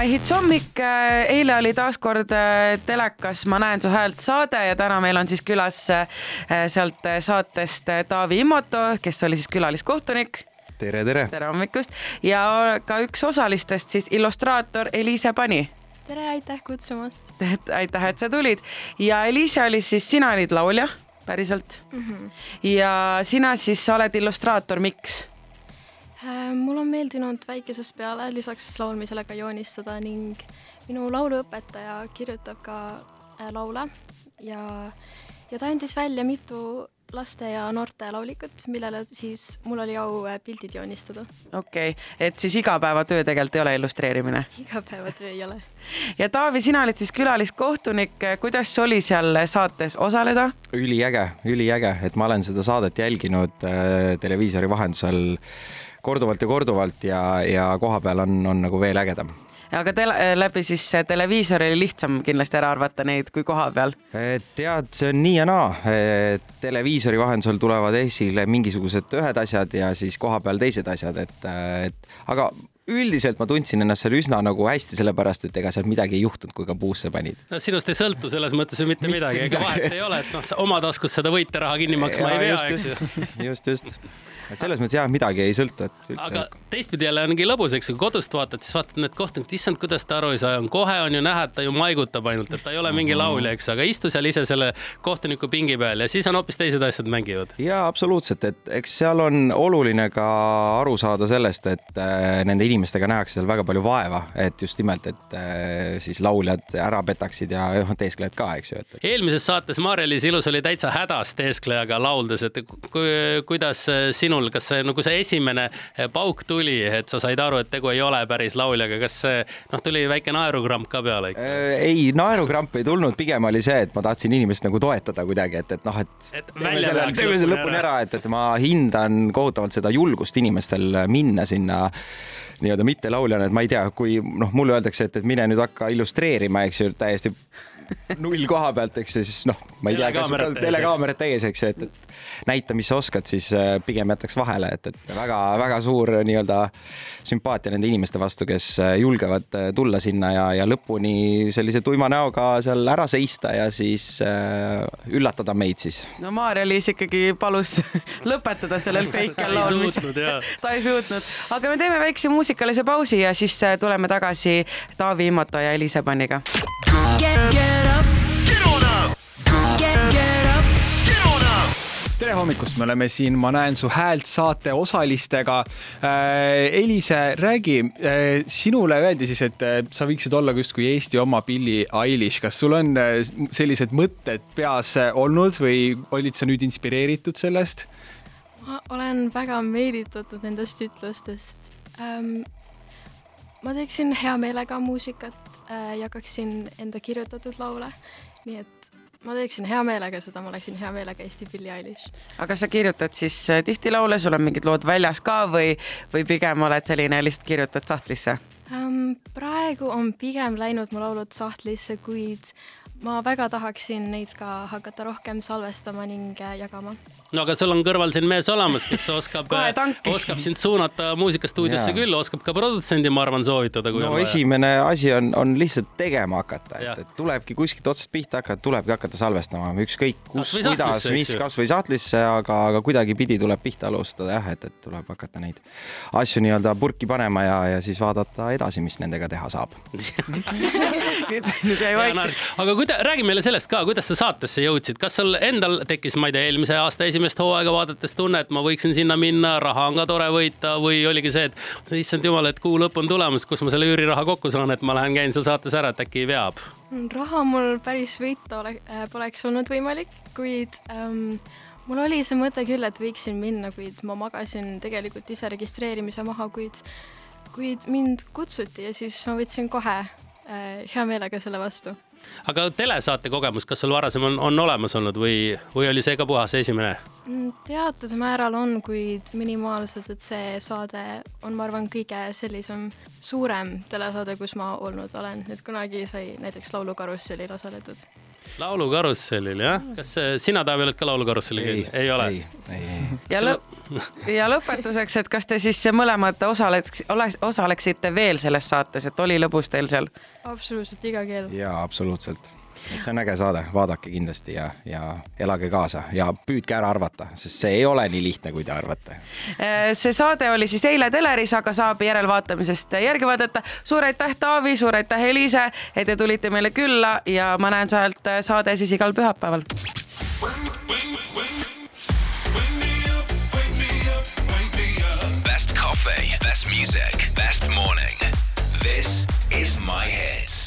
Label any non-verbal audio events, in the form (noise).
My Hits hommik, eile oli taas kord äh, telekas Ma näen su häält saade ja täna meil on siis külas äh, sealt saatest äh, Taavi Immoto, kes oli siis külaliskohtunik. tere, tere. tere hommikust ja ka üks osalistest siis illustraator Eliise Pani. tere, aitäh kutsumast. aitäh, et sa tulid ja Eliise oli siis, sina olid laulja päriselt mm. -hmm. ja sina siis, sa oled illustraator, miks? Äh, meeldinud väikesest peale lisaks laulmisele ka joonistada ning minu lauluõpetaja kirjutab ka äh, laule ja, ja ta andis välja mitu laste ja noorte laulikut, millele siis mul oli au äh, pildid joonistada. okei okay., et siis igapäevatöö tegelikult ei ole illustreerimine? igapäevatöö ei ole. ja Taavi, sina olid siis külaliskohtunik, kuidas oli seal saates osaleda? üliäge, üliäge, et ma olen seda saadet jälginud äh, televiisori vahendusel korduvalt ja korduvalt ja, ja koha peal on, on nagu veel ägedam aga tele, läbi siis televiisori oli lihtsam kindlasti ära arvata neid kui koha peal? tead, see on nii ja naa. televiisori vahendusel tulevad esile mingisugused ühed asjad ja siis koha peal teised asjad, et, et aga üldiselt ma tundsin ennast seal üsna nagu hästi, sellepärast et ega seal midagi ei juhtunud, kui ka puusse panid. no sinust ei sõltu selles mõttes ju mitte, mitte midagi, ega vahet ei ole, et noh, oma taskust seda võiteraha kinni maksma ja, ei pea, eks ju. just, just et selles mõttes jah, midagi ei sõltu, et üldse. aga teistpidi jälle ongi lõbus, eks kui kodust vaatad, siis vaatad need kohtunikud, issand, kuidas ta aru ei saa, kohe on ju näha, et ta ju maigutab ainult, et ta ei ole mingi mhm. laulja, eks, aga istu seal ise selle kohtuniku pingi peal ja siis on hoopis teised asjad mängivad. ja absoluutselt, et eks seal on oluline ka aru saada sellest, et äh, nende inimestega nähakse seal väga palju vaeva, et just nimelt, et äh, siis lauljad ära petaksid ja noh, teesklejad ka, eks ju, et. eelmises saates Maarja-Liis Ilus oli täitsa hädas teesklejaga lauldes, et kuidas sinul sinul, kas see nagu see esimene eh, pauk tuli, et sa said aru, et tegu ei ole päris lauljaga, kas see noh, tuli väike naerukramp ka peale ikka? Äh, ei, naerukramp ei tulnud, pigem oli see, et ma tahtsin inimest nagu toetada kuidagi, et, et noh, et, et teeme selle, teeme selle lõpuni ära, et, et ma hindan kohutavalt seda julgust inimestel minna sinna nii-öelda mittelauljana, et ma ei tea, kui noh, mulle öeldakse, et, et mine nüüd hakka illustreerima, eks ju, täiesti null koha pealt, eks ju, siis noh, ma ei tea, kas telekaamerad täis, eks ju, et, et näita, mis sa oskad, siis äh, pigem jätaks vahele, et, et väga-väga suur nii-öelda sümpaatia nende inimeste vastu, kes äh, julgevad äh, tulla sinna ja, ja lõpuni sellise tuima näoga seal ära seista ja siis äh, üllatada meid siis. no Maarja-Liis ikkagi palus (laughs) lõpetada sellel fake laulmisel ta ei suutnud, aga me teeme väikse muusikalise pausi ja siis tuleme tagasi Taavi Immoto ja Eliise Panniga. Get, get tere hommikust, me oleme siin Ma näen su häält saate osalistega. Äh,. Elise, räägi äh,, sinule öeldi siis, et äh, sa võiksid olla justkui Eesti oma Billie Eilish, kas sul on sellised mõtted peas olnud või olid sa nüüd inspireeritud sellest? ma olen väga meelitatud nendest ütlustest. Ähm,. ma teeksin hea meelega muusikat äh,, jagaksin enda kirjutatud laule, nii et ma teeksin hea meelega seda, ma oleksin hea meelega Eesti Billie Eilish. aga sa kirjutad siis äh, tihti laule, sul on mingid lood väljas ka või, või pigem oled selline, lihtsalt kirjutad sahtlisse um,? praegu on pigem läinud mu laulud sahtlisse, kuid ma väga tahaksin neid ka hakata rohkem salvestama ning äh, jagama. no aga sul on kõrval siin mees olemas, kes oskab oskab sind suunata muusikastuudiosse küll, oskab ka produtsendi, ma arvan, soovitada. no esimene asi on, on lihtsalt tegema hakata, et, et tulebki kuskilt otsast pihta hakata, tulebki hakata salvestama, ükskõik kus, kuidas, mis, kasvõi sahtlisse, aga, aga kuidagipidi tuleb pihta alustada jah, et, et tuleb hakata neid asju nii-öelda purki panema ja, ja siis vaadata edasi, mis nendega teha saab (laughs) (laughs) nüüd jäi vait. aga kuida-, räägi meile sellest ka, kuidas sa saatesse jõudsid, kas sul endal tekkis, ma ei tea, eelmise aasta esimest hooaega vaadates tunne, et ma võiksin sinna minna, raha on ka tore võita või oligi see, et issand jumal, et kuu lõpp on tulemas, kus ma selle üüriraha kokku saan, et ma lähen käin seal saates ära, et äkki veab? raha mul päris võita ole, äh, poleks olnud võimalik, kuid ähm, mul oli see mõte küll, et võiksin minna, kuid ma magasin tegelikult ise registreerimise maha, kuid, kuid mind kutsuti ja siis ma võtsin kohe hea meelega selle vastu aga telesaate kogemus, kas sul varasem on, on olemas olnud või, või oli see ka puhas esimene? Mm, teatud määral on, kuid minimaalselt, et see saade on, ma arvan, kõige sellisem suurem telesaade, kus ma olnud olen, et kunagi sai näiteks Laulukarussellil osaletud. Laulukarussellil jah, kas sina, Taavi, oled ka Laulukarusselli käinud? ei ole? ei, ei, ei. ja lõpp ja lõpetuseks, et kas te siis mõlemad osaleks, osaleksite veel selles saates, et oli lõbus teil seal? absoluutselt, iga keel. jaa, absoluutselt et see on äge saade, vaadake kindlasti ja, ja elage kaasa ja püüdke ära arvata, sest see ei ole nii lihtne, kui te arvate. Äh, see saade oli siis eile teleris, aga saab järelvaatamisest järgi vaadata. suur aitäh, Taavi, suur aitäh, Eliise, et te tulite meile külla ja ma näen sealt saade siis igal pühapäeval. Best coffee, best music, best morning. This is my hits.